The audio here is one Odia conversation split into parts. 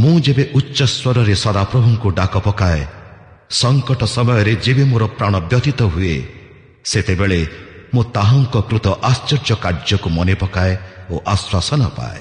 ମୁଁ ଯେବେ ଉଚ୍ଚ ସ୍ୱରରେ ସଦାପ୍ରଭୁଙ୍କୁ ଡାକ ପକାଏ ସଙ୍କଟ ସମୟରେ ଯେବେ ମୋର ପ୍ରାଣ ବ୍ୟତୀତ ହୁଏ ସେତେବେଳେ ମୁଁ ତାହାଙ୍କ କୃତ ଆଶ୍ଚର୍ଯ୍ୟ କାର୍ଯ୍ୟକୁ ମନେ ପକାଏ ଓ ଆଶ୍ୱାସନ ପାଏ।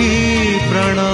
ी प्रण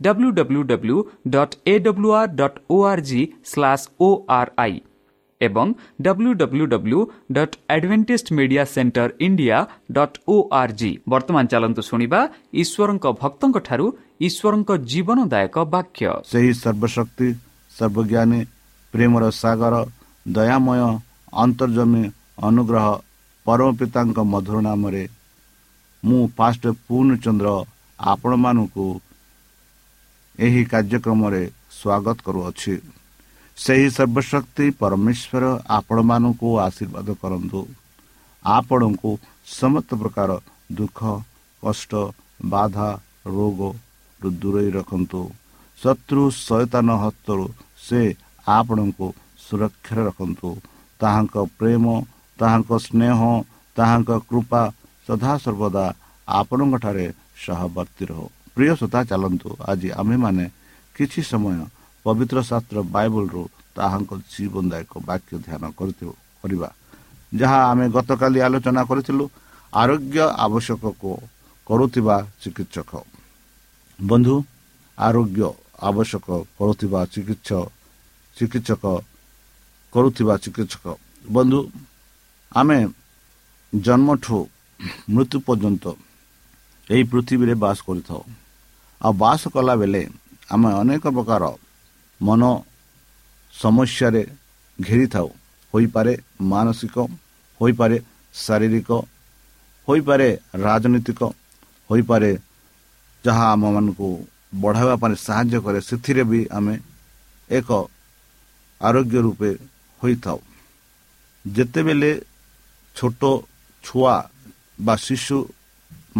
W W W dot A W R dot O R G slash O R I ଏବଂ W W W dot advantage media centre India dot O R G ବର୍ତ୍ତମାନ ଚାଲନ୍ତୁ ଶୁଣିବା ଈଶ୍ୱରଙ୍କ ଭକ୍ତଙ୍କଠାରୁ ଈଶ୍ୱରଙ୍କ ଜୀବନଦାୟକ ବାକ୍ୟ। ସେହି ସର୍ବଶକ୍ତି ସର୍ବଜ୍ଞାନୀ ପ୍ରେମର ସାଗର ଦୟାମୟ ଅନ୍ତର୍ଜମୀ ଅନୁଗ୍ରହ ପରମ ପିତାଙ୍କ ମଧୁର ନାମରେ ମୁଁ ଫାଷ୍ଟ ପୂର୍ଣ୍ଣଚନ୍ଦ୍ର ଆପଣମାନଙ୍କୁ ଏହି କାର୍ଯ୍ୟକ୍ରମରେ ସ୍ୱାଗତ କରୁଅଛି। ସେହି ସର୍ବଶକ୍ତି ପରମେଶ୍ୱର ଆପଣମାନଙ୍କୁ ଆଶୀର୍ବାଦ କରନ୍ତୁ। ଆପଣଙ୍କୁ ସମସ୍ତ ପ୍ରକାର ଦୁଃଖ କଷ୍ଟ ବାଧା ରୋଗରୁ ଦୂରେଇ ରଖନ୍ତୁ। ଶତ୍ରୁ ସୈତାନ ହସ୍ତରୁ ସେ ଆପଣଙ୍କୁ ସୁରକ୍ଷାରେ ରଖନ୍ତୁ। ତାହାଙ୍କ ପ୍ରେମ ତାହାଙ୍କ ସ୍ନେହ ତାହାଙ୍କ କୃପା ସଦାସର୍ବଦା ଆପଣଙ୍କଠାରେ ସହବର୍ତ୍ତୀ ରହୁ। ପ୍ରିୟ ସତା ଚାଲନ୍ତୁ ଆଜି ଆମେମାନେ କିଛି ସମୟ ପବିତ୍ର ଶାସ୍ତ୍ର ବାଇବଲରୁ ତାହାଙ୍କ ଜୀବନଦାୟକ ବାକ୍ୟ ଧ୍ୟାନ କରିଥିବୁ କରିବା ଯାହା ଆମେ ଗତକାଲି ଆଲୋଚନା କରିଥିଲୁ ଆରୋଗ୍ୟ ଆବଶ୍ୟକକୁ କରୁଥିବା ଚିକିତ୍ସକ ବନ୍ଧୁ ଆରୋଗ୍ୟ ଆବଶ୍ୟକ କରୁଥିବା ଚିକିତ୍ସ ଚିକିତ୍ସକ କରୁଥିବା ଚିକିତ୍ସକ ବନ୍ଧୁ ଆମେ ଜନ୍ମଠୁ ମୃତ୍ୟୁ ପର୍ଯ୍ୟନ୍ତ ଏହି ପୃଥିବୀରେ ବାସ କରିଥାଉ ଆଉ ବାସ କଲାବେଳେ ଆମେ ଅନେକ ପ୍ରକାର ମନ ସମସ୍ୟାରେ ଘେରିଥାଉ। ହୋଇପାରେ ମାନସିକ ହୋଇପାରେ ଶାରୀରିକ ହୋଇପାରେ ରାଜନୈତିକ ହୋଇପାରେ ଯାହା ଆମମାନଙ୍କୁ ବଢ଼ାଇବା ପାଇଁ ସାହାଯ୍ୟ କରେ ସେଥିରେ ବି ଆମେ ଏକ ଆରୋଗ୍ୟ ରୂପେ ହୋଇଥାଉ। ଯେତେବେଳେ ଛୋଟ ଛୁଆ ବା ଶିଶୁ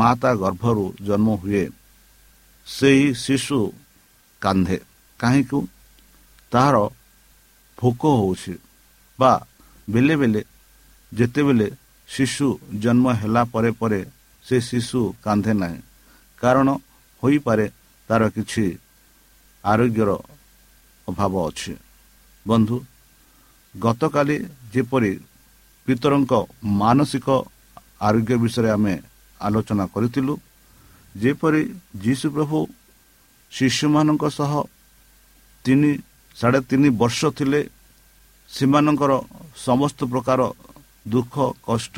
ମାତା ଗର୍ଭରୁ ଜନ୍ମ ହୁଏ ସେହି ଶିଶୁ କାନ୍ଧେ। କାହିଁକି? ତାହାର ଭୋକ ହେଉଛି ବା ବେଳେ ବେଳେ ଯେତେବେଳେ ଶିଶୁ ଜନ୍ମ ହେଲା ପରେ ପରେ ସେ ଶିଶୁ କାନ୍ଧେ ନାହିଁ। କାରଣ ହୋଇପାରେ ତାର କିଛି ଆରୋଗ୍ୟର ଅଭାବ ଅଛି। ବନ୍ଧୁ ଗତକାଲି ଯେପରି ପିତରଙ୍କ ମାନସିକ ଆରୋଗ୍ୟ ବିଷୟରେ ଆମେ ଆଲୋଚନା କରିଥିଲୁ ଯେପରି ଯୀଶୁ ପ୍ରଭୁ ଶିଶୁମାନଙ୍କ ସହ ତିନି ସାଢ଼େ ତିନି ବର୍ଷ ଥିଲେ ସେମାନଙ୍କର ସମସ୍ତ ପ୍ରକାର ଦୁଃଖ କଷ୍ଟ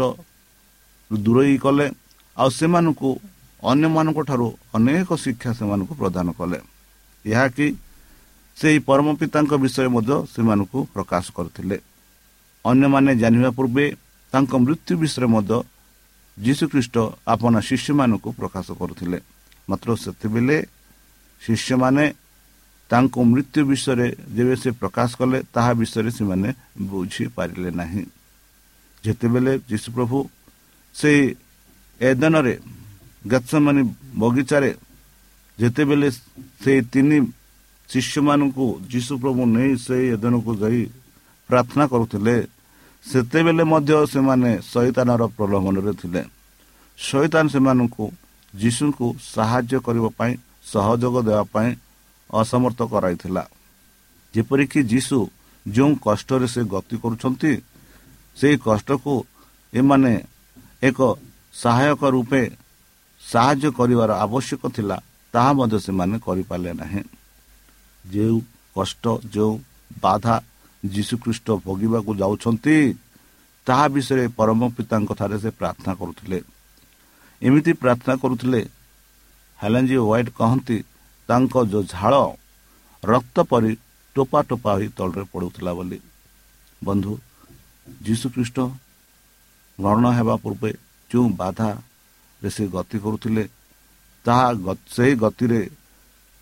ଦୂରେଇ କଲେ ଆଉ ସେମାନଙ୍କୁ ଅନ୍ୟମାନଙ୍କ ଠାରୁ ଅନେକ ଶିକ୍ଷା ସେମାନଙ୍କୁ ପ୍ରଦାନ କଲେ। ଏହାକି ସେହି ପରମ ପିତାଙ୍କ ବିଷୟରେ ମଧ୍ୟ ସେମାନଙ୍କୁ ପ୍ରକାଶ କରିଥିଲେ। ଅନ୍ୟମାନେ ଜାଣିବା ପୂର୍ବେ ତାଙ୍କ ମୃତ୍ୟୁ ବିଷୟରେ ମଧ୍ୟ ଯୀଶୁଖ୍ରୀଷ୍ଟ ଆପଣ ଶିଷ୍ୟମାନଙ୍କୁ ପ୍ରକାଶ କରୁଥିଲେ। ମାତ୍ର ସେତେବେଳେ ଶିଷ୍ୟମାନେ ତାଙ୍କ ମୃତ୍ୟୁ ବିଷୟରେ ଯେବେ ସେ ପ୍ରକାଶ କଲେ ତାହା ବିଷୟରେ ସେମାନେ ବୁଝିପାରିଲେ ନାହିଁ। ଯେତେବେଳେ ଯୀଶୁପ୍ରଭୁ ସେଇ ଏଦନରେ ଗଛମାନେ ବଗିଚାରେ ଯେତେବେଳେ ସେଇ ତିନି ଶିଷ୍ୟମାନଙ୍କୁ ଯୀଶୁପ୍ରଭୁ ନେଇ ସେଇ ଏଦନକୁ ଯାଇ ପ୍ରାର୍ଥନା କରୁଥିଲେ ସେତେବେଳେ ମଧ୍ୟ ସେମାନେ ଶୈତାନର ପ୍ରଲୋଭନରେ ଥିଲେ। ଶୈତାନ ସେମାନଙ୍କୁ ଯୀଶୁଙ୍କୁ ସାହାଯ୍ୟ କରିବା ପାଇଁ ସହଯୋଗ ଦେବା ପାଇଁ ଅସମର୍ଥ କରାଇଥିଲା। ଯେପରିକି ଯୀଶୁ ଯେଉଁ କଷ୍ଟରେ ସେ ଗତି କରୁଛନ୍ତି ସେହି କଷ୍ଟକୁ ଏମାନେ ଏକ ସହାୟକ ରୂପେ ସାହାଯ୍ୟ କରିବାର ଆବଶ୍ୟକ ଥିଲା ତାହା ମଧ୍ୟ ସେମାନେ କରିପାରିଲେ ନାହିଁ। ଯେଉଁ କଷ୍ଟ ଯେଉଁ ବାଧା ଯୀଶୁଖ୍ରୀଷ୍ଟ ଭୋଗିବାକୁ ଯାଉଛନ୍ତି ତାହା ବିଷୟରେ ପରମ ପିତାଙ୍କ ଠାରେ ସେ ପ୍ରାର୍ଥନା କରୁଥିଲେ। ଏମିତି ପ୍ରାର୍ଥନା କରୁଥିଲେ ହେଲେଞ୍ଜି ହ୍ୱାଇଟ୍ କହନ୍ତି ତାଙ୍କ ଯେଉଁ ଝାଳ ରକ୍ତ ପରି ଟୋପା ଟୋପା ହୋଇ ତଳରେ ପଡ଼ୁଥିଲା ବୋଲି। ବନ୍ଧୁ ଯୀଶୁଖ୍ରୀଷ୍ଟ ଗ୍ରହଣ ହେବା ପୂର୍ବେ ଯେଉଁ ବାଧାରେ ସେ ଗତି କରୁଥିଲେ ତାହା ସେହି ଗତିରେ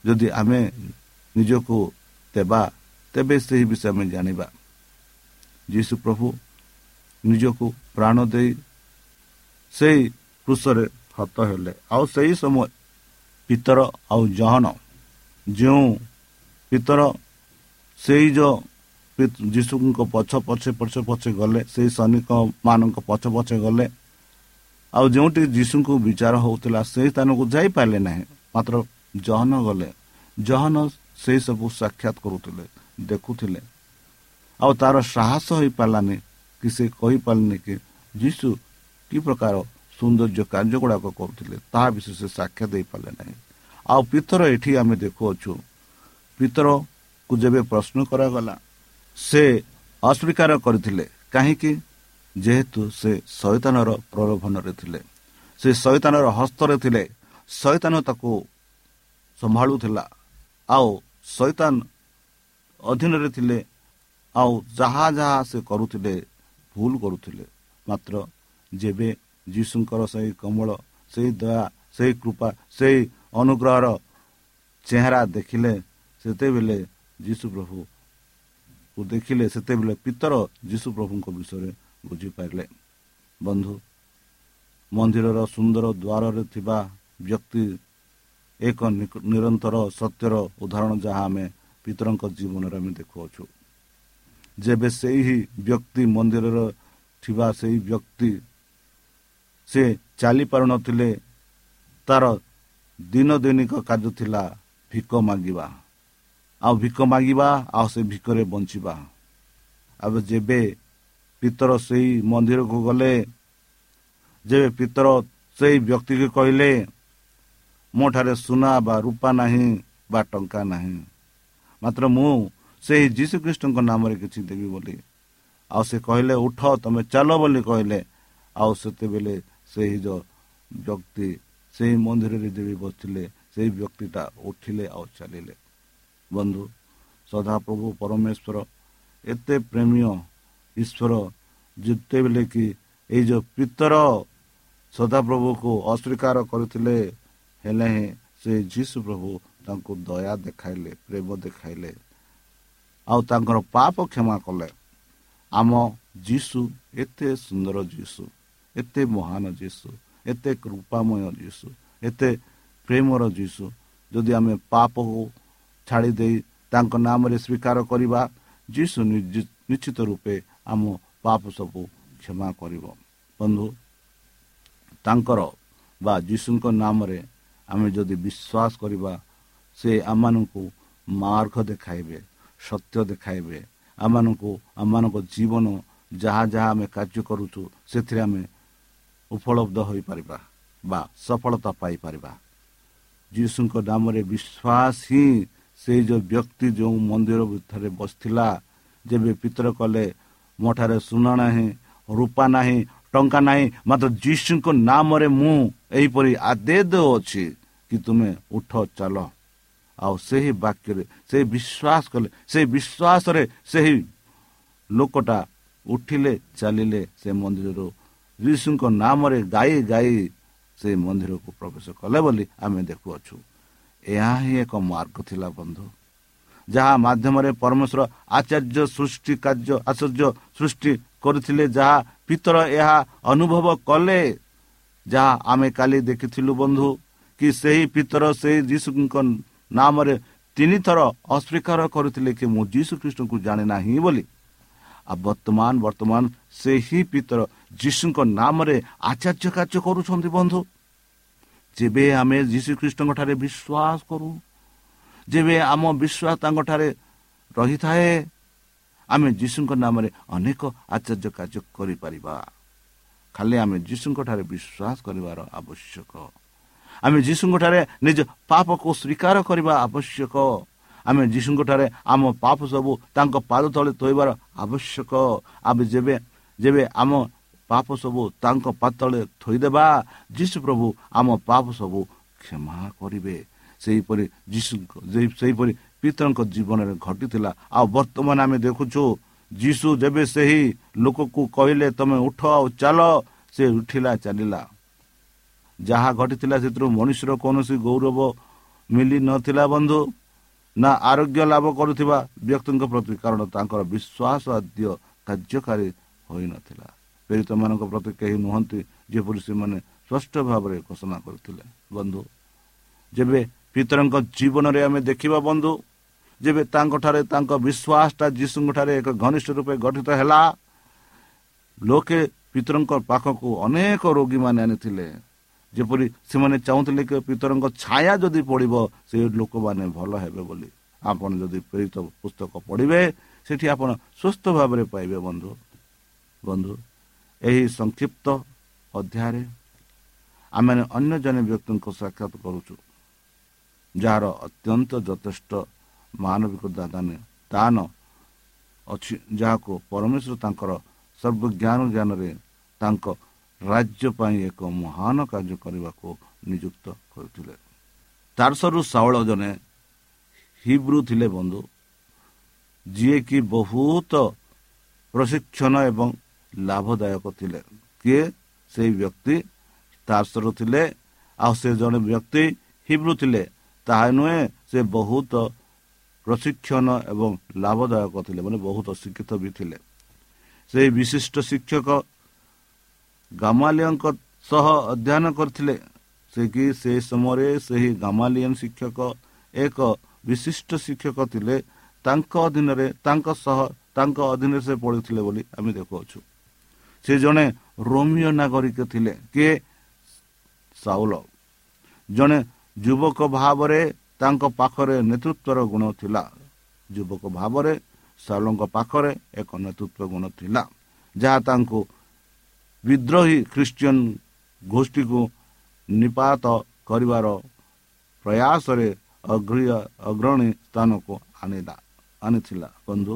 ଯଦି ଆମେ ନିଜକୁ ଦେବା ତେବେ ସେହି ବିଷୟ ଆମେ ଜାଣିବା। ଯୀଶୁ ପ୍ରଭୁ ନିଜକୁ ପ୍ରାଣ ଦେଇ ସେହି କୃଷରେ ହତ ହେଲେ। ଆଉ ସେହି ସମୟ ପିତର ଆଉ ଜହନ ଯେଉଁ ପିତର ସେଇ ଯେଉଁ ଯୀଶୁଙ୍କ ପଛ ପଛେ ପଛ ପଛେ ଗଲେ ସେହି ସୈନିକ ମାନଙ୍କ ପଛ ପଛେ ଗଲେ ଆଉ ଯେଉଁଠି ଯୀଶୁଙ୍କୁ ବିଚାର ହେଉଥିଲା ସେହି ସ୍ଥାନକୁ ଯାଇପାରିଲେ ନାହିଁ। ମାତ୍ର ଜହନ ଗଲେ। ଜହନ ସେହି ସବୁ ସାକ୍ଷାତ କରୁଥିଲେ। ଦେଖୁଥିଲେ। ଆଉ ତାର ସାହସ ହୋଇପାରିଲାନି କି ସେ କହିପାରିଲେନି କି ଯୀଶୁ କି ପ୍ରକାର ସୌନ୍ଦର୍ଯ୍ୟ କାର୍ଯ୍ୟ ଗୁଡ଼ାକ କରୁଥିଲେ ତାହା ବିଷୟରେ ସେ ସାକ୍ଷାତ ଦେଇପାରିଲେ ନାହିଁ। ଆଉ ପିତର ଏଠି ଆମେ ଦେଖୁଅଛୁ। ପିତରକୁ ଯେବେ ପ୍ରଶ୍ନ କରାଗଲା ସେ ଅସ୍ୱୀକାର କରିଥିଲେ। କାହିଁକି? ଯେହେତୁ ସେ ଶୈତାନର ପ୍ରଲୋଭନରେ ଥିଲେ। ସେ ଶୈତାନର ହସ୍ତରେ ଥିଲେ। ଶୈତାନ ତାକୁ ସମ୍ଭାଳୁଥିଲା। ଆଉ ଶୈତାନ ଅଧୀନରେ ଥିଲେ ଆଉ ଯାହା ଯାହା ସେ କରୁଥିଲେ ଭୁଲ କରୁଥିଲେ। ମାତ୍ର ଯେବେ ଯୀଶୁଙ୍କର ସେହି କମଳ ସେହି ଦୟା ସେହି କୃପା ସେହି ଅନୁଗ୍ରହର ଚେହେରା ଦେଖିଲେ ସେତେବେଳେ ଯୀଶୁ ପ୍ରଭୁକୁ ଦେଖିଲେ ସେତେବେଳେ ପିତର ଯୀଶୁ ପ୍ରଭୁଙ୍କ ବିଷୟରେ ବୁଝିପାରିଲେ। ବନ୍ଧୁ ମନ୍ଦିରର ସୁନ୍ଦର ଦ୍ୱାରରେ ଥିବା ବ୍ୟକ୍ତି ଏକ ନିରନ୍ତର ସତ୍ୟର ଉଦାହରଣ ଯାହା ଆମେ ପିତରଙ୍କ ଜୀବନରେ ଆମେ ଦେଖୁଅଛୁ। ଯେବେ ସେହି ବ୍ୟକ୍ତି ମନ୍ଦିରରେ ଥିବା ସେହି ବ୍ୟକ୍ତି ସେ ଚାଲିପାରୁନଥିଲେ ତାର ଦିନ ଦୈନିକ କାର୍ଯ୍ୟ ଥିଲା ଭିକ ମାଗିବା। ଆଉ ଭିକ ମାଗିବା ଆଉ ସେ ଭିକରେ ବଞ୍ଚିବା। ଆଉ ଯେବେ ପିତର ସେହି ମନ୍ଦିରକୁ ଗଲେ ଯେବେ ପିତର ସେହି ବ୍ୟକ୍ତିକୁ କହିଲେ ମୋ ଠାରେ ସୁନା ବା ରୂପା ନାହିଁ ବା ଟଙ୍କା ନାହିଁ। ମାତ୍ର ମୁଁ ସେହି ଯୀଶୁଖ୍ରୀଷ୍ଟଙ୍କ ନାମରେ କିଛି ଦେବି ବୋଲି ଆଉ ସେ କହିଲେ ଉଠ ତମେ ଚାଲ ବୋଲି କହିଲେ ଆଉ ସେତେବେଳେ ସେହି ଯେଉଁ ବ୍ୟକ୍ତି ସେହି ମନ୍ଦିରରେ ଦେବି ବସିଥିଲେ ସେହି ବ୍ୟକ୍ତିଟା ଉଠିଲେ ଆଉ ଚାଲିଲେ ବନ୍ଧୁ ସଦାପ୍ରଭୁ ପରମେଶ୍ୱର ଏତେ ପ୍ରେମୀୟ ଈଶ୍ୱର ଯେତେବେଳେ କି ଏଇ ଯେଉଁ ପିତର ସଦାପ୍ରଭୁକୁ ଅସ୍ୱୀକାର କରିଥିଲେ ହେଲେ ହିଁ ସେ ଯୀଶୁ ପ୍ରଭୁ ତାଙ୍କୁ ଦୟା ଦେଖାଇଲେ ପ୍ରେମ ଦେଖାଇଲେ। ଆଉ ତାଙ୍କର ପାପ କ୍ଷମା କଲେ। ଆମ ଯୀଶୁ ଏତେ ସୁନ୍ଦର ଯୀଶୁ ଏତେ ମହାନ ଯୀଶୁ ଏତେ କୃପାମୟ ଯୀଶୁ ଏତେ ପ୍ରେମର ଯୀଶୁ। ଯଦି ଆମେ ପାପକୁ ଛାଡ଼ି ଦେଇ ତାଙ୍କ ନାମରେ ସ୍ୱୀକାର କରିବା ଯୀଶୁ ନିଶ୍ଚିତ ରୂପେ ଆମ ପାପ ସବୁ କ୍ଷମା କରିବ। ବନ୍ଧୁ ତାଙ୍କର ବା ଯୀଶୁଙ୍କ ନାମରେ ଆମେ ଯଦି ବିଶ୍ୱାସ କରିବା ସେ ଆମମାନଙ୍କୁ ମାର୍ଗ ଦେଖାଇବେ ସତ୍ୟ ଦେଖାଇବେ। ଆମମାନଙ୍କୁ ଆମମାନଙ୍କ ଜୀବନ ଯାହା ଯାହା ଆମେ କାର୍ଯ୍ୟ କରୁଛୁ ସେଥିରେ ଆମେ ଉପଲବ୍ଧ ହୋଇପାରିବା ବା ସଫଳତା ପାଇପାରିବା। ଯୀଶୁଙ୍କ ନାମରେ ବିଶ୍ୱାସ ହିଁ ସେଇ ଯେଉଁ ବ୍ୟକ୍ତି ଯେଉଁ ମନ୍ଦିର ଭିତରେ ବସିଥିଲା ଯେବେ ପିତର କଲେ ମୋ ଠାରେ ସୁନ ନାହିଁ ରୂପା ନାହିଁ ଟଙ୍କା ନାହିଁ ମାତ୍ର ଯୀଶୁଙ୍କ ନାମରେ ମୁଁ ଏହିପରି ଆଦେଦ ଅଛି କି ତୁମେ ଉଠ ଚାଲ। ଆଉ ସେହି ବାକ୍ୟରେ ସେହି ବିଶ୍ୱାସ କଲେ ସେହି ବିଶ୍ୱାସରେ ସେହି ଲୋକଟା ଉଠିଲେ ଚାଲିଲେ ସେ ମନ୍ଦିରରୁ ଯୀଶୁଙ୍କ ନାମରେ ଗାଇ ଗାଇ ସେ ମନ୍ଦିରକୁ ପ୍ରବେଶ କଲେ ବୋଲି ଆମେ ଦେଖୁଅଛୁ ଏହା ହିଁ ଏକ ମାର୍ଗ ଥିଲା ବନ୍ଧୁ। ଯାହା ମାଧ୍ୟମରେ ପରମେଶ୍ୱର ଆଚାର୍ଯ୍ୟ ସୃଷ୍ଟି କାର୍ଯ୍ୟ ଆଶ୍ଚର୍ଯ୍ୟ ସୃଷ୍ଟି କରିଥିଲେ ଯାହା ପିତର ଏହା ଅନୁଭବ କଲେ। ଯାହା ଆମେ କାଲି ଦେଖିଥିଲୁ ବନ୍ଧୁ କି ସେହି ପିତର ସେହି ଯୀଶୁଙ୍କ ନାମରେ ତିନିଥର ଅସ୍ୱୀକାର କରିଥିଲେ କି ମୁଁ ଯୀଶୁ ଖ୍ରୀଷ୍ଟଙ୍କୁ ଜାଣେ ନାହିଁ ବୋଲି। ଆଉ ବର୍ତ୍ତମାନ ବର୍ତ୍ତମାନ ସେହି ପିତର ଯୀଶୁଙ୍କ ନାମରେ ଆଚାର୍ଯ୍ୟ କାର୍ଯ୍ୟ କରୁଛନ୍ତି ବନ୍ଧୁ। ଯେବେ ଆମେ ଯୀଶୁ ଖ୍ରୀଷ୍ଟଙ୍କ ଠାରେ ବିଶ୍ୱାସ କରୁ ଯେବେ ଆମ ବିଶ୍ୱାସ ତାଙ୍କଠାରେ ରହିଥାଏ ଆମେ ଯୀଶୁଙ୍କ ନାମରେ ଅନେକ ଆଚାର୍ଯ୍ୟ କାର୍ଯ୍ୟ କରିପାରିବା। ଖାଲି ଆମେ ଯୀଶୁଙ୍କ ଠାରେ ବିଶ୍ୱାସ କରିବାର ଆବଶ୍ୟକ। ଆମେ ଯୀଶୁଙ୍କଠାରେ ନିଜ ପାପକୁ ସ୍ୱୀକାର କରିବା ଆବଶ୍ୟକ ଆମେ ଯୀଶୁଙ୍କଠାରେ ଆମ ପାପ ସବୁ ତାଙ୍କ ପାଦ ତଳେ ଥୋଇବାର ଆବଶ୍ୟକ ଆମେ ଯେବେ ଯେବେ ଆମ ପାପ ସବୁ ତାଙ୍କ ପାତଳେ ଥୋଇଦେବା ଯୀଶୁ ପ୍ରଭୁ ଆମ ପାପ ସବୁ କ୍ଷମା କରିବେ ସେହିପରି ଯୀଶୁଙ୍କ ସେହିପରି ପିତରଙ୍କ ଜୀବନରେ ଘଟିଥିଲା ଆଉ ବର୍ତ୍ତମାନ ଆମେ ଦେଖୁଛୁ ଯୀଶୁ ଯେବେ ସେହି ଲୋକକୁ କହିଲେ ତମେ ଉଠ ଆଉ ଚାଲ। ସେ ଉଠିଲା ଚାଲିଲା। ଯାହା ଘଟିଥିଲା ସେଥିରୁ ମଣିଷର କୌଣସି ଗୌରବ ମିଳି ନଥିଲା ବନ୍ଧୁ ନା ଆରୋଗ୍ୟ ଲାଭ କରୁଥିବା ବ୍ୟକ୍ତିଙ୍କ ପ୍ରତି କାରଣ ତାଙ୍କର ବିଶ୍ୱାସ ଆଦ୍ୟ କାର୍ଯ୍ୟକାରୀ ହୋଇନଥିଲା ପୀଡ଼ିତମାନଙ୍କ ପ୍ରତି କେହି ନୁହନ୍ତି ଯେପରି ସେମାନେ ସ୍ପଷ୍ଟ ଭାବରେ ଘୋଷଣା କରିଥିଲେ। ବନ୍ଧୁ ଯେବେ ପିତରଙ୍କ ଜୀବନରେ ଆମେ ଦେଖିବା ବନ୍ଧୁ ଯେବେ ତାଙ୍କଠାରେ ତାଙ୍କ ବିଶ୍ୱାସଟା ଯୀଶୁଙ୍କଠାରେ ଏକ ଘନିଷ୍ଠ ରୂପେ ଗଠିତ ହେଲା ଲୋକେ ପିତରଙ୍କ ପାଖକୁ ଅନେକ ରୋଗୀମାନେ ଆଣିଥିଲେ। ଯେପରି ସେମାନେ ଚାହୁଁଥିଲେ କି ପିତରଙ୍କ ଛାୟା ଯଦି ପଡ଼ିବ ସେ ଲୋକମାନେ ଭଲ ହେବେ ବୋଲି। ଆପଣ ଯଦି ପ୍ରେରିତ ପୁସ୍ତକ ପଢ଼ିବେ ସେଠି ଆପଣ ସୁସ୍ଥ ଭାବରେ ପାଇବେ ବନ୍ଧୁ। ବନ୍ଧୁ ଏହି ସଂକ୍ଷିପ୍ତ ଅଧ୍ୟାୟରେ ଆମେ ଅନ୍ୟ ଜଣେ ବ୍ୟକ୍ତିଙ୍କ ସାକ୍ଷାତ କରୁଛୁ ଯାହାର ଅତ୍ୟନ୍ତ ଯଥେଷ୍ଟ ମାନବିକ ଦାନ ଅଛି ଯାହାକୁ ପରମେଶ୍ୱର ତାଙ୍କର ସର୍ବଜ୍ଞାନ ଜ୍ଞାନରେ ତାଙ୍କ ରାଜ୍ୟ ପାଇଁ ଏକ ମହାନ କାର୍ଯ୍ୟ କରିବାକୁ ନିଯୁକ୍ତ କରିଥିଲେ। ତାରସରୁ ସାଉଳ ଜଣେ ହିବ୍ରୁ ଥିଲେ ବନ୍ଧୁ ଯିଏକି ବହୁତ ପ୍ରଶିକ୍ଷଣ ଏବଂ ଲାଭଦାୟକ ଥିଲେ। କିଏ? ସେଇ ବ୍ୟକ୍ତି ତାରସରୁ ଥିଲେ। ଆଉ ସେ ଜଣେ ବ୍ୟକ୍ତି ହିବ୍ରୁ ଥିଲେ। ତାହା ନୁହେଁ ସେ ବହୁତ ପ୍ରଶିକ୍ଷଣ ଏବଂ ଲାଭଦାୟକ ଥିଲେ ମାନେ ବହୁତ ଶିକ୍ଷିତ ବି ଥିଲେ। ସେହି ବିଶିଷ୍ଟ ଶିକ୍ଷକ ଗାମାଲିୟଙ୍କ ସହ ଅଧ୍ୟୟନ କରିଥିଲେ ସେ କି ସେ ସମୟରେ ସେହି ଗାମାଲିୟନ ଶିକ୍ଷକ ଏକ ବିଶିଷ୍ଟ ଶିକ୍ଷକ ଥିଲେ। ତାଙ୍କ ଅଧୀନରେ ତାଙ୍କ ସହ ତାଙ୍କ ଅଧୀନରେ ସେ ପଢ଼ିଥିଲେ ବୋଲି ଆମେ ଦେଖୁଅଛୁ। ସେ ଜଣେ ରୋମିଓ ନାଗରିକ ଥିଲେ କିଏ ସାଉଲ। ଜଣେ ଯୁବକ ଭାବରେ ତାଙ୍କ ପାଖରେ ନେତୃତ୍ୱର ଗୁଣ ଥିଲା। ଯୁବକ ଭାବରେ ସାଉଲଙ୍କ ପାଖରେ ଏକ ନେତୃତ୍ୱ ଗୁଣ ଥିଲା ଯାହା ତାଙ୍କୁ ବିଦ୍ରୋହୀ ଖ୍ରୀଷ୍ଟିଆନ ଗୋଷ୍ଠୀକୁ ନିପାତ କରିବାର ପ୍ରୟାସରେ ଅଗ୍ରଣୀ ସ୍ଥାନକୁ ଆଣିଲା ଆଣିଥିଲା। ବନ୍ଧୁ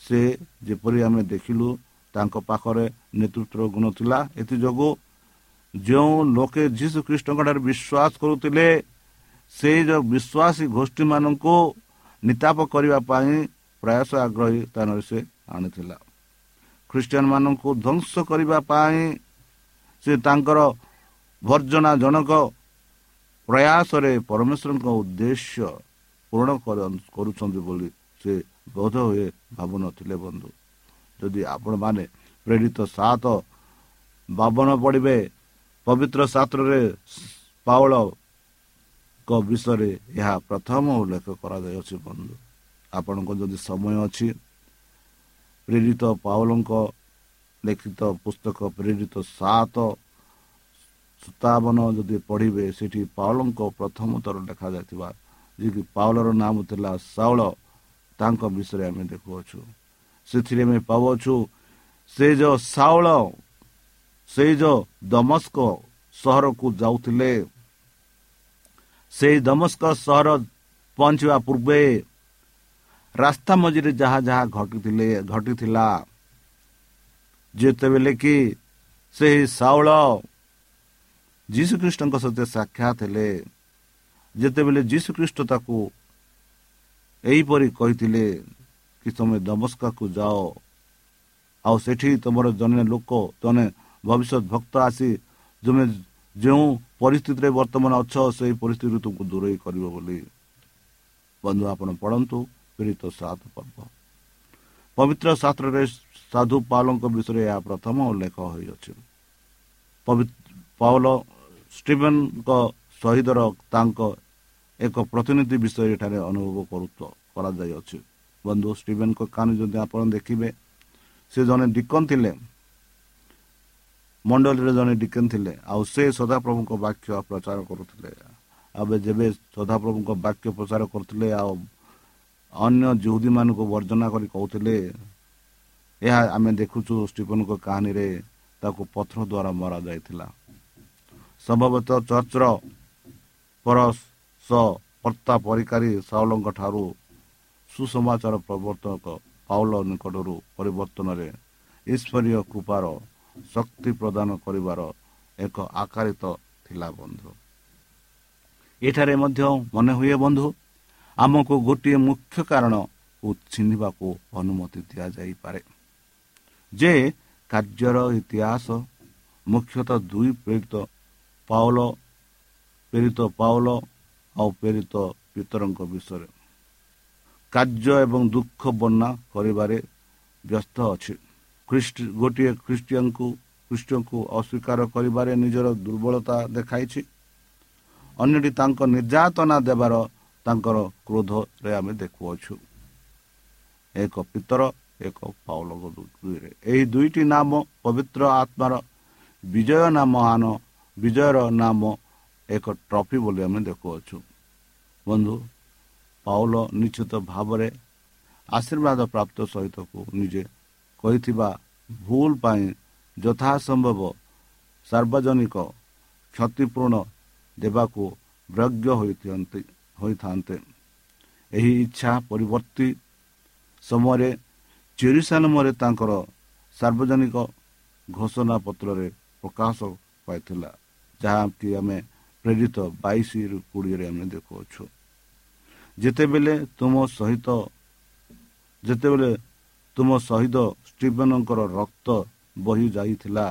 ସେ ଯେପରି ଆମେ ଦେଖିଲୁ ତାଙ୍କ ପାଖରେ ନେତୃତ୍ୱ ଗୁଣ ଥିଲା। ଏଥିଯୋଗୁଁ ଯେଉଁ ଲୋକେ ଯୀଶୁ ଖ୍ରୀଷ୍ଟଙ୍କଠାରେ ବିଶ୍ୱାସ କରୁଥିଲେ ସେଇ ଯେଉଁ ବିଶ୍ୱାସୀ ଗୋଷ୍ଠୀମାନଙ୍କୁ ନିତାପ କରିବା ପାଇଁ ପ୍ରୟାସ ଆଗ୍ରହୀ ସ୍ଥାନରେ ସେ ଆଣିଥିଲା। ଖ୍ରୀଷ୍ଟିଆନ ମାନଙ୍କୁ ଧ୍ୱଂସ କରିବା ପାଇଁ ସେ ତାଙ୍କର ଭର୍ଜନା ଜନକ ପ୍ରୟାସରେ ପରମେଶ୍ୱରଙ୍କ ଉଦ୍ଦେଶ୍ୟ ପୂରଣ କରୁଛନ୍ତି ବୋଲି ସେ ବୋଧ ହୁଏ ଭାବୁନଥିଲେ ବନ୍ଧୁ। ଯଦି ଆପଣମାନେ ପ୍ରେରିତ ସାତ ବାବନ ପଡ଼ିବେ ପବିତ୍ର ଶାସ୍ତ୍ରରେ ପାଉଳଙ୍କ ବିଷୟରେ ଏହା ପ୍ରଥମ ଉଲ୍ଲେଖ କରାଯାଇଅଛି ବନ୍ଧୁ। ଆପଣଙ୍କ ଯଦି ସମୟ ଅଛି ପ୍ରେରିତ ପାଉଲଙ୍କ ଲିଖିତ ପୁସ୍ତକ ପ୍ରେରିତ ସାତ ସତାବନ ଯଦି ପଢ଼ିବେ ସେଠି ପାଉଲଙ୍କ ପ୍ରଥମ ଥର ଲେଖାଯାଇଥିବା ଯିଏକି ପାଉଲର ନାମ ଥିଲା ସାଉଳ ତାଙ୍କ ବିଷୟରେ ଆମେ ଦେଖୁଅଛୁ ସେଥିରେ ଆମେ ପାଉଛୁ ସେ ଯେଉଁ ସାଉଳ ସେଇ ଯେଉଁ ଦମସ୍କ ସହରକୁ ଯାଉଥିଲେ ସେଇ ଦମସ୍କ ସହର ପହଞ୍ଚିବା ପୂର୍ବେ ରାସ୍ତା ମଝିରେ ଯାହା ଯାହା ଘଟିଥିଲେ ଘଟିଥିଲା ଯେତେବେଳେ କି ସେହି ସାଉଳ ଯୀଶୁଖ୍ରୀଷ୍ଟଙ୍କ ସହିତ ସାକ୍ଷାତ ହେଲେ ଯେତେବେଳେ ଯୀଶୁଖ୍ରୀଷ୍ଟ ତାକୁ ଏହିପରି କହିଥିଲେ କି ତୁମେ ଦମସ୍କାକୁ ଯାଅ ଆଉ ସେଠି ତୁମର ଜଣେ ଲୋକ ଜଣେ ଭବିଷ୍ୟତ ଭକ୍ତ ଆସି ତୁମେ ଯେଉଁ ପରିସ୍ଥିତିରେ ବର୍ତ୍ତମାନ ଅଛ ସେହି ପରିସ୍ଥିତିରୁ ତୁମକୁ ଦୂରେଇ କରିବ ବୋଲି। ବନ୍ଧୁ ଆପଣ ପଢ଼ନ୍ତୁ। ପୀଡ଼ିତ ସାତ ପର୍ବ। ପବିତ୍ର ଶାସ୍ତ୍ରରେ ସାଧୁ ପାଉଲଙ୍କ ବିଷୟରେ ଏହା ପ୍ରଥମ ଉଲ୍ଲେଖ ହୋଇଅଛି। ପାଉଲ ଷ୍ଟିଭେନଙ୍କ ଶହୀଦର ତାଙ୍କ ଏକ ପ୍ରତିନିଧି ବିଷୟରେ ଏଠାରେ ଅନୁଭବ କରାଯାଇଅଛି। ବନ୍ଧୁ ଷ୍ଟିଭେନଙ୍କ କାହାଣୀ ଯଦି ଆପଣ ଦେଖିବେ ସେ ଜଣେ ଡିକନ ଥିଲେ। ମଣ୍ଡଳୀରେ ଜଣେ ଡିକେନ ଥିଲେ। ଆଉ ସେ ସଦାପ୍ରଭୁଙ୍କ ବାକ୍ୟ ପ୍ରଚାର କରୁଥିଲେ। ଏବେ ଯେବେ ସଦାପ୍ରଭୁଙ୍କ ବାକ୍ୟ ପ୍ରଚାର କରୁଥିଲେ ଆଉ ଅନ୍ୟ ଯୁହୁଦୀମାନଙ୍କୁ ବର୍ଜନା କରି କହୁଥିଲେ ଏହା ଆମେ ଦେଖୁଛୁ ଷ୍ଟିଫନଙ୍କ କାହାଣୀରେ ତାକୁ ପଥର ଦ୍ୱାରା ମରାଯାଇଥିଲା। ସମ୍ଭବତଃ ଚର୍ଚ୍ଚର ପରସ କର୍ତ୍ତା ପରିକାରୀ ସାଉଲଙ୍କ ଠାରୁ ସୁସମାଚାର ପ୍ରବର୍ତ୍ତକ ପାଉଲ ନିକଟରୁ ପରିବର୍ତ୍ତନରେ ଈଶ୍ୱରୀୟ କୃପାର ଶକ୍ତି ପ୍ରଦାନ କରିବାର ଏକ ଆକାରିତ ଥିଲା ବନ୍ଧୁ। ଏଠାରେ ମଧ୍ୟ ମନେ ହୁଏ ବନ୍ଧୁ ଆମକୁ ଗୋଟିଏ ମୁଖ୍ୟ କାରଣକୁ ଚିହ୍ନିବାକୁ ଅନୁମତି ଦିଆଯାଇପାରେ। ଯେ କାର୍ଯ୍ୟର ଇତିହାସ ମୁଖ୍ୟତଃ ଦୁଇ ପ୍ରେରିତ ପାଉଲ ପ୍ରେରିତ ପାଉଲ ଆଉ ପ୍ରେରିତ ପିତରଙ୍କ ବିଷୟରେ। କାର୍ଯ୍ୟ ଏବଂ ଦୁଃଖ ବର୍ଣ୍ଣନା କରିବାରେ ବ୍ୟସ୍ତ ଅଛି। ଗୋଟିଏ ଖ୍ରୀଷ୍ଟିଆନକୁ ଖ୍ରୀଷ୍ଟଙ୍କୁ ଅସ୍ୱୀକାର କରିବାରେ ନିଜର ଦୁର୍ବଳତା ଦେଖାଇଛି। ଅନ୍ୟଟି ତାଙ୍କ ନିର୍ଯାତନା ଦେବାର ତାଙ୍କର କ୍ରୋଧରେ ଆମେ ଦେଖୁଅଛୁ। ଏକ ପିତର ଏକ ପାଉଲ ଦୁଇରେ। ଏହି ଦୁଇଟି ନାମ ପବିତ୍ର ଆତ୍ମାର ବିଜୟ ନାମହାନ ବିଜୟର ନାମ ଏକ ଟ୍ରଫି ବୋଲି ଆମେ ଦେଖୁଅଛୁ। ବନ୍ଧୁ ପାଉଲ ନିଶ୍ଚିତ ଭାବରେ ଆଶୀର୍ବାଦ ପ୍ରାପ୍ତ ସହିତକୁ ନିଜେ କହିଥିବା ଭୁଲ ପାଇଁ ଯଥାସମ୍ଭବ ସାର୍ବଜନିକ କ୍ଷତିପୂରଣ ଦେବାକୁ ବ୍ୟଗ୍ୟ ହୋଇଥାନ୍ତି। ହୋଇଥାନ୍ତେ। ଏହି ଇଚ୍ଛା ପରିବର୍ତ୍ତୀ ସମୟରେ ଚେରିସାଲମରେ ତାଙ୍କର ସାର୍ବଜନିକ ଘୋଷଣା ପତ୍ରରେ ପ୍ରକାଶ ପାଇଥିଲା ଯାହାକି ଆମେ ପ୍ରେରିତ ବାଇଶରୁ କୋଡ଼ିଏରେ ଆମେ ଦେଖୁଅଛୁ। ଯେତେବେଳେ ତୁମ ସହିତ ଯେତେବେଳେ ତୁମ ସହିତ ଷ୍ଟିଭେନଙ୍କର ରକ୍ତ ବହି ଯାଇଥିଲା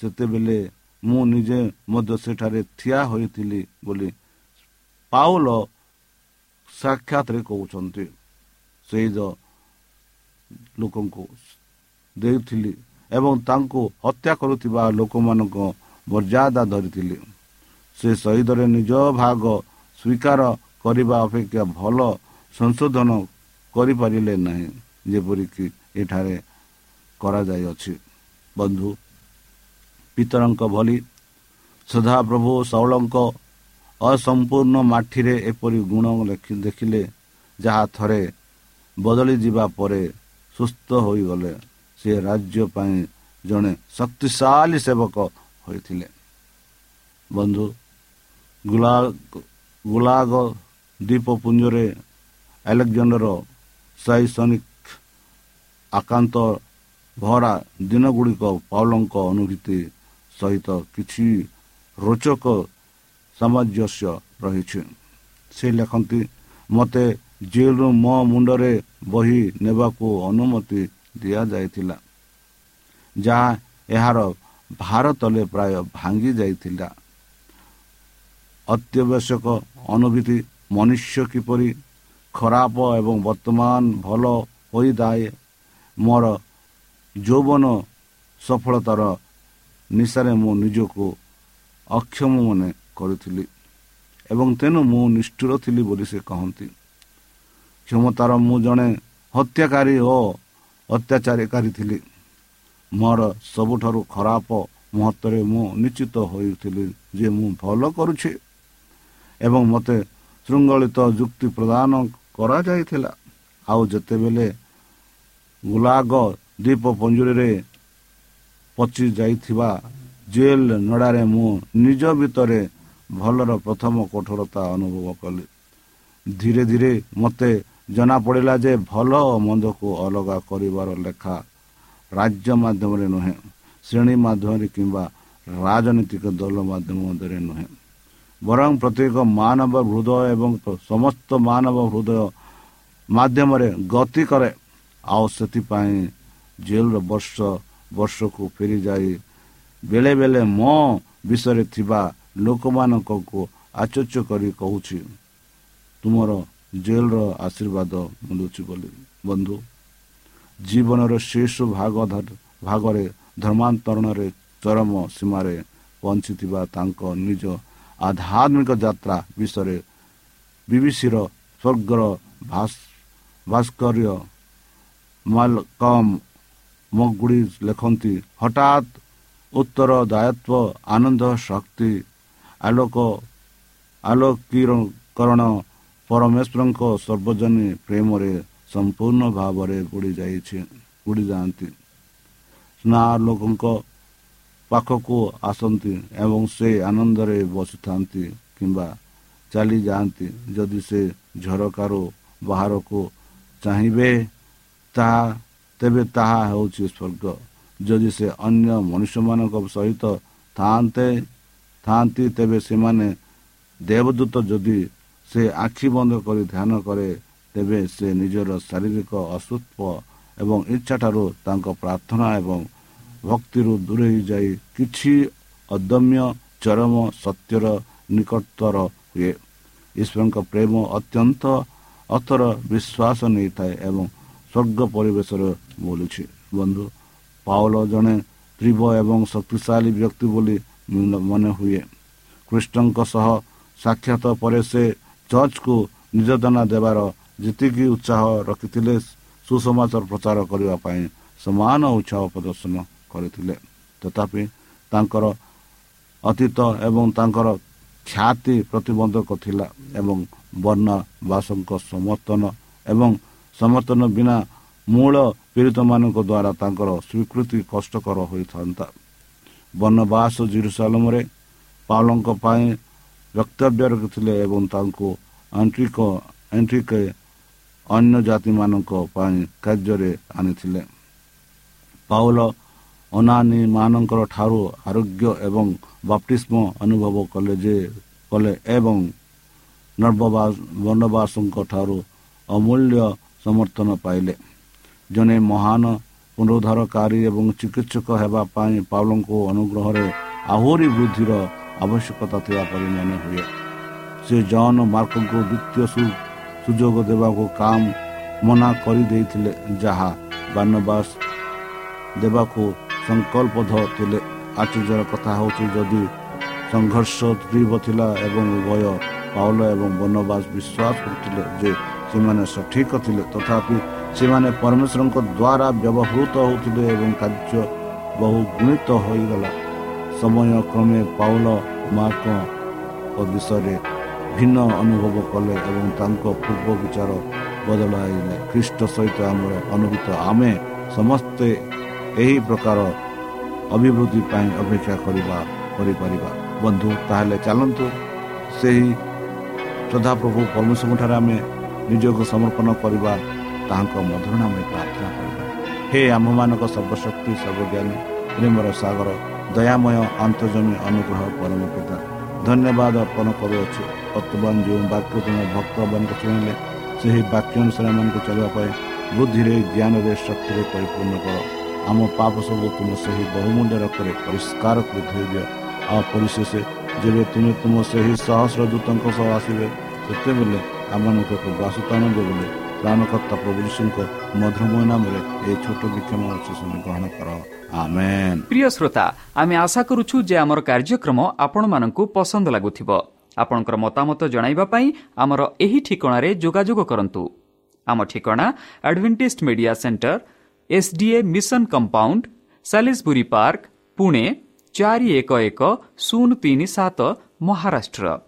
ସେତେବେଳେ ମୁଁ ନିଜେ ମଧ୍ୟ ସେଠାରେ ଠିଆ ହୋଇଥିଲି ବୋଲି ପାଉଲ ସାକ୍ଷାତରେ କହୁଛନ୍ତି ସେଇ ଲୋକଙ୍କୁ ଦେଉଥିଲି ଏବଂ ତାଙ୍କୁ ହତ୍ୟା କରୁଥିବା ଲୋକମାନଙ୍କ ମର୍ଯ୍ୟାଦା ଧରିଥିଲି ସେ ଶହୀଦରେ ନିଜ ଭାଗ ସ୍ୱୀକାର କରିବା ଅପେକ୍ଷା ଭଲ ସଂଶୋଧନ କରିପାରିଲେ ନାହିଁ ଯେପରିକି ଏଠାରେ କରାଯାଇଅଛି ବନ୍ଧୁ ପିତରଙ୍କ ଭଳି ସଦାପ୍ରଭୁ ଶୌଳଙ୍କ ଅସମ୍ପୂର୍ଣ୍ଣ ମାଠିରେ ଏପରି ଗୁଣ ଦେଖିଲେ ଯାହା ଥରେ ବଦଳି ଯିବା ପରେ ସୁସ୍ଥ ହୋଇଗଲେ। ସେ ରାଜ୍ୟ ପାଇଁ ଜଣେ ଶକ୍ତିଶାଳୀ ସେବକ ହୋଇଥିଲେ। ବନ୍ଧୁ ଗୁଲାଗ ଦ୍ୱୀପପୁଞ୍ଜରେ ଆଲେକ୍ଜାଣ୍ଡର ସାଇସନିକ ଆକାନ୍ତ ଭରା ଦିନଗୁଡ଼ିକ ପାଉଲଙ୍କ ଅନୁଭୂତି ସହିତ କିଛି ରୋଚକ ସାମଞ୍ଜସ୍ୟ ରହିଛି। ସେ ଲେଖନ୍ତି ମୋତେ ଜେଲରୁ ମୋ ମୁଣ୍ଡରେ ବହି ନେବାକୁ ଅନୁମତି ଦିଆଯାଇଥିଲା ଯାହା ଏହାର ଭାର ତଲେ ପ୍ରାୟ ଭାଙ୍ଗି ଯାଇଥିଲା। ଅତ୍ୟାବଶ୍ୟକ ଅନୁଭୂତି ମନୁଷ୍ୟ କିପରି ଖରାପ ଏବଂ ବର୍ତ୍ତମାନ ଭଲ ହୋଇଥାଏ ମୋର ଯୌବନ ସଫଳତାର ନିଶାରେ ମୁଁ ନିଜକୁ ଅକ୍ଷମ ମନେ କରୁଥିଲି। ଏବଂ ତେଣୁ ମୁଁ ନିଷ୍ଠୁର ଥିଲି ବୋଲି ସେ କହନ୍ତି। କ୍ଷମତାର ମୁଁ ଜଣେ ହତ୍ୟାକାରୀ ଓ ଅତ୍ୟାଚାରୀକାରୀ ଥିଲି। ମୋର ସବୁଠାରୁ ଖରାପ ମୁହୂର୍ତ୍ତରେ ମୁଁ ନିଶ୍ଚିତ ହୋଇଥିଲି ଯେ ମୁଁ ଭଲ କରୁଛି। ଏବଂ ମୋତେ ଶୃଙ୍ଖଳିତ ଯୁକ୍ତି ପ୍ରଦାନ କରାଯାଇଥିଲା। ଆଉ ଯେତେବେଳେ ଗୁଲାଗ ଦ୍ୱୀପ ପଞ୍ଜୁରୀରେ ପଚି ଯାଇଥିବା ଜେଲ ନଡ଼ାରେ ମୁଁ ନିଜ ଭିତରେ ଭଲର ପ୍ରଥମ କଠୋରତା ଅନୁଭବ କଲି। ଧୀରେ ଧୀରେ ମୋତେ ଜଣାପଡ଼ିଲା ଯେ ଭଲ ଓ ମନ୍ଦକୁ ଅଲଗା କରିବାର ଲେଖା ରାଜ୍ୟ ମାଧ୍ୟମରେ ନୁହେଁ ଶ୍ରେଣୀ ମାଧ୍ୟମରେ କିମ୍ବା ରାଜନୈତିକ ଦଳ ମାଧ୍ୟମ ମଧ୍ୟରେ ନୁହେଁ। ବରଂ ପ୍ରତ୍ୟେକ ମାନବ ହୃଦୟ ଏବଂ ସମସ୍ତ ମାନବ ହୃଦୟ ମାଧ୍ୟମରେ ଗତି କରେ ଆଉ ସେଥିପାଇଁ ଜେଲର ବର୍ଷ ବର୍ଷକୁ ଫେରିଯାଇ ବେଳେ ବେଳେ ମୋ ବିଷୟରେ ଥିବା ଲୋକମାନଙ୍କୁ ଆଚର୍ଯ୍ୟ କରି କହୁଛି ତୁମର ଜେଲର ଆଶୀର୍ବାଦ ମିଳୁଛି ବୋଲି। ବନ୍ଧୁ ଜୀବନର ଶେଷ ଭାଗ ଭାଗରେ ଧର୍ମାନ୍ତରଣରେ ଚରମ ସୀମାରେ ପହଞ୍ଚିଥିବା ତାଙ୍କ ନିଜ ଆଧ୍ୟାତ୍ମିକ ଯାତ୍ରା ବିଷୟରେ ବିବିସିର ସ୍ୱର୍ଗର ଭାସ୍କର୍ଯ୍ୟ ମାଲକମ୍ ମଗୁଡ଼ି ଲେଖନ୍ତି ହଠାତ୍ ଉତ୍ତର ଦାୟିତ୍ୱ ଆନନ୍ଦ ଶକ୍ତି ଆଲୋକ ଆଲୋକୀକରଣ ପରମେଶ୍ୱରଙ୍କ ସର୍ବଜନୀ ପ୍ରେମରେ ସମ୍ପୂର୍ଣ୍ଣ ଭାବରେ ବୁଡ଼ି ଯାଇଛି ବୁଡ଼ି ଯାଆନ୍ତି। ସ୍ନା ଲୋକଙ୍କ ପାଖକୁ ଆସନ୍ତି ଏବଂ ସେ ଆନନ୍ଦରେ ବସିଥାନ୍ତି କିମ୍ବା ଚାଲିଯାଆନ୍ତି। ଯଦି ସେ ଝରକାରୁ ବାହାରକୁ ଚାହିଁବେ ତାହା ତେବେ ତାହା ହେଉଛି ସ୍ୱର୍ଗ। ଯଦି ସେ ଅନ୍ୟ ମନୁଷ୍ୟମାନଙ୍କ ସହିତ ଥାଆନ୍ତେ ଥାଆନ୍ତି ତେବେ ସେମାନେ ଦେବଦୂତ ଯଦି ସେ ଆଖି ବନ୍ଦ କରି ଧ୍ୟାନ କରେ ତେବେ ସେ ନିଜର ଶାରୀରିକ ଅସୁସ୍ଥ ଏବଂ ଇଚ୍ଛାଠାରୁ ତାଙ୍କ ପ୍ରାର୍ଥନା ଏବଂ ଭକ୍ତିରୁ ଦୂରେଇ ଯାଇ କିଛି ଅଦମ୍ୟ ଚରମ ସତ୍ୟର ନିକଟତର ହୁଏ। ଈଶ୍ୱରଙ୍କ ପ୍ରେମ ଅତ୍ୟନ୍ତ ଅଥର ବିଶ୍ୱାସ ନେଇଥାଏ ଏବଂ ସ୍ୱର୍ଗ ପରିବେଶରେ ବୋଲୁଛି। ବନ୍ଧୁ ପାଉଲ ଜଣେ ତୀବ୍ର ଏବଂ ଶକ୍ତିଶାଳୀ ବ୍ୟକ୍ତି ବୋଲି ମନେ ହୁଏ। କୃଷ୍ଣଙ୍କ ସହ ସାକ୍ଷାତ ପରେ ସେ ଚର୍ଚ୍ଚକୁ ନିର୍ଯାତନା ଦେବାର ଯେତିକି ଉତ୍ସାହ ରଖିଥିଲେ ସୁସମାଚାର ପ୍ରଚାର କରିବା ପାଇଁ ସମାନ ଉତ୍ସାହ ପ୍ରଦର୍ଶନ କରିଥିଲେ। ତଥାପି ତାଙ୍କର ଅତୀତ ଏବଂ ତାଙ୍କର ଖ୍ୟାତି ପ୍ରତିବନ୍ଧକ ଥିଲା ଏବଂ ବର୍ଣ୍ଣବାସଙ୍କ ସମର୍ଥନ ଏବଂ ସମର୍ଥନ ବିନା ମୂଳ ପୀଡ଼ିତମାନଙ୍କ ଦ୍ୱାରା ତାଙ୍କର ସ୍ୱୀକୃତି କଷ୍ଟକର ହୋଇଥାନ୍ତା। ବନବାସ ଜିରୁସାଲମରେ ପାଉଲଙ୍କ ପାଇଁ ବକ୍ତବ୍ୟ ରଖିଥିଲେ ଏବଂ ତାଙ୍କୁ ଆଣ୍ଟ୍ରିକ ଆଣ୍ଟ୍ରିକେ ଅନ୍ୟ ଜାତିମାନଙ୍କ ପାଇଁ କାର୍ଯ୍ୟରେ ଆଣିଥିଲେ। ପାଉଲ ଅନାନୀ ମାନଙ୍କର ଠାରୁ ଆରୋଗ୍ୟ ଏବଂ ବାପ୍ତିସ୍ମ ଅନୁଭବ କଲେ ଯେ କଲେ ଏବଂ ବର୍ଣ୍ଣବାସଙ୍କ ଠାରୁ ଅମୂଲ୍ୟ ସମର୍ଥନ ପାଇଲେ। ଜଣେ ମହାନ ପୁନରୁଦ୍ଧାରକାରୀ ଏବଂ ଚିକିତ୍ସକ ହେବା ପାଇଁ ପାଉଲଙ୍କୁ ଅନୁଗ୍ରହରେ ଆହୁରି ବୃଦ୍ଧିର ଆବଶ୍ୟକତା ଥିବା ପରି ମନେ ହୁଏ। ସେ ଜନ୍ ମାର୍କଙ୍କୁ ଦ୍ୱିତୀୟ ସୁଯୋଗ ଦେବାକୁ କାମ ମନା କରିଦେଇଥିଲେ ଯାହା ବାନବାସ ଦେବାକୁ ସଂକଳ୍ପଧ ଥିଲେ ଆଶ୍ଚର୍ଯ୍ୟର କଥା ହେଉଛି ଯଦି ସଂଘର୍ଷ ତୀବ୍ର ଥିଲା ଏବଂ ଉଭୟ ପାଉଲ ଏବଂ ବନବାସ ବିଶ୍ୱାସ କରୁଥିଲେ ଯେ ସେମାନେ ସଠିକ ଥିଲେ ତଥାପି ସେମାନେ ପରମେଶ୍ୱରଙ୍କ ଦ୍ୱାରା ବ୍ୟବହୃତ ହେଉଥିଲେ ଏବଂ କାର୍ଯ୍ୟ ବହୁ ଗୁଣିତ ହୋଇଗଲା। ସମୟ କ୍ରମେ ପାଉଲ ମାର୍କଙ୍କ ବିଷୟରେ ଭିନ୍ନ ଅନୁଭବ କଲେ ଏବଂ ତାଙ୍କ ପୂର୍ବ ବିଚାର ବଦଳାଇଲେ। ଖ୍ରୀଷ୍ଟ ସହିତ ଆମର ଅନୁଭୂତ। ଆମେ ସମସ୍ତେ ଏହି ପ୍ରକାର ଅଭିବୃଦ୍ଧି ପାଇଁ ଅପେକ୍ଷା କରିବା କରିପାରିବା। ବନ୍ଧୁ ତାହେଲେ ଚାଲନ୍ତୁ। ସେହି ଶ୍ରଦ୍ଧାପ୍ରଭୁ ପରମେଶ୍ୱରଙ୍କଠାରେ ଆମେ ନିଜକୁ ସମର୍ପଣ କରିବା। ତାହାଙ୍କ ମଧୁର ନାମରେ ପ୍ରାର୍ଥନା କରିବା। ହେ ଆମ୍ଭମାନଙ୍କ ସର୍ବଶକ୍ତି ସର୍ବଜ୍ଞାନୀ ପ୍ରେମର ସାଗର ଦୟାମୟ ଅନ୍ତର୍ଜମୀ ଅନୁଗ୍ରହ ପରମ ପିତା ଧନ୍ୟବାଦ ଅର୍ପଣ କରୁଅଛୁ। ବର୍ତ୍ତମାନ ଯେଉଁ ବାକ୍ୟ ତୁମ ଭକ୍ତମାନଙ୍କୁ ଶୁଣିଲେ ସେହି ବାକ୍ୟ ଅନୁସାରେ ଏମାନଙ୍କୁ ଚାଲିବା ପାଇଁ ବୁଦ୍ଧିରେ ଜ୍ଞାନରେ ଶକ୍ତିରେ ପରିପୂର୍ଣ୍ଣ କର। ଆମ ପାପ ସବୁ ତୁମ ସେହି ବହୁମୂଲ୍ୟ ରଖରେ ପରିଷ୍କାର କରି ଧୋଇଦିଅ। ଆଉ ପରିଶେଷ ଯେବେ ତୁମେ ତୁମ ସେହି ସହସ୍ର ଦୂତଙ୍କ ସହ ଆସିବେ ସେତେବେଳେ ଆମମାନଙ୍କୁ ଏକ ବାସୁତାନ ଦେବେ ପ୍ରିୟ ଶ୍ରୋତା ଆମେ ଆଶା କରୁଛୁ ଯେ ଆମର କାର୍ଯ୍ୟକ୍ରମ ଆପଣମାନଙ୍କୁ ପସନ୍ଦ ଲାଗୁଥିବ। ଆପଣଙ୍କର ମତାମତ ଜଣାଇବା ପାଇଁ ଆମର ଏହି ଠିକଣାରେ ଯୋଗାଯୋଗ କରନ୍ତୁ। ଆମ ଠିକଣା Adventist media centre SDA mission compound Salisbury park Pune ଚାରି ଏକ ଏକ ଶୂନ ତିନି ସାତ Maharashtra.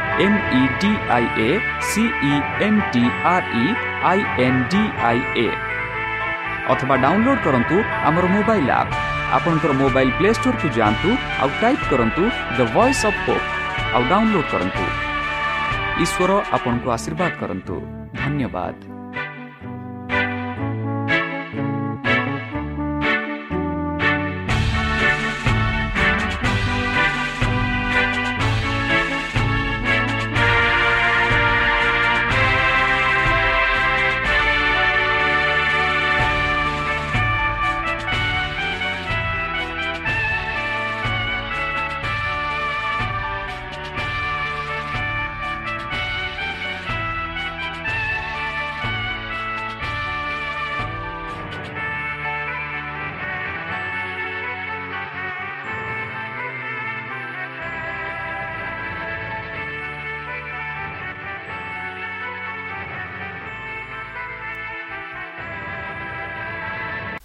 M E D I A C E N T R E I N D I A ଅଥବା ଡାଉନଲୋଡ୍ କରନ୍ତୁ ଆମର ମୋବାଇଲ୍ ଆପ୍ ଆପଣଙ୍କର ମୋବାଇଲ୍ ପ୍ଲେ ଷ୍ଟୋରକୁ ଯାଆନ୍ତୁ ଆଉ ଟାଇପ୍ କରନ୍ତୁ ଦ ଭଏସ୍ ଅଫ୍ ହୋପ୍ ଆଉ ଡାଉନଲୋଡ୍ କରନ୍ତୁ। ଈଶ୍ୱର ଆପଣଙ୍କୁ ଆଶୀର୍ବାଦ କରନ୍ତୁ। ଧନ୍ୟବାଦ।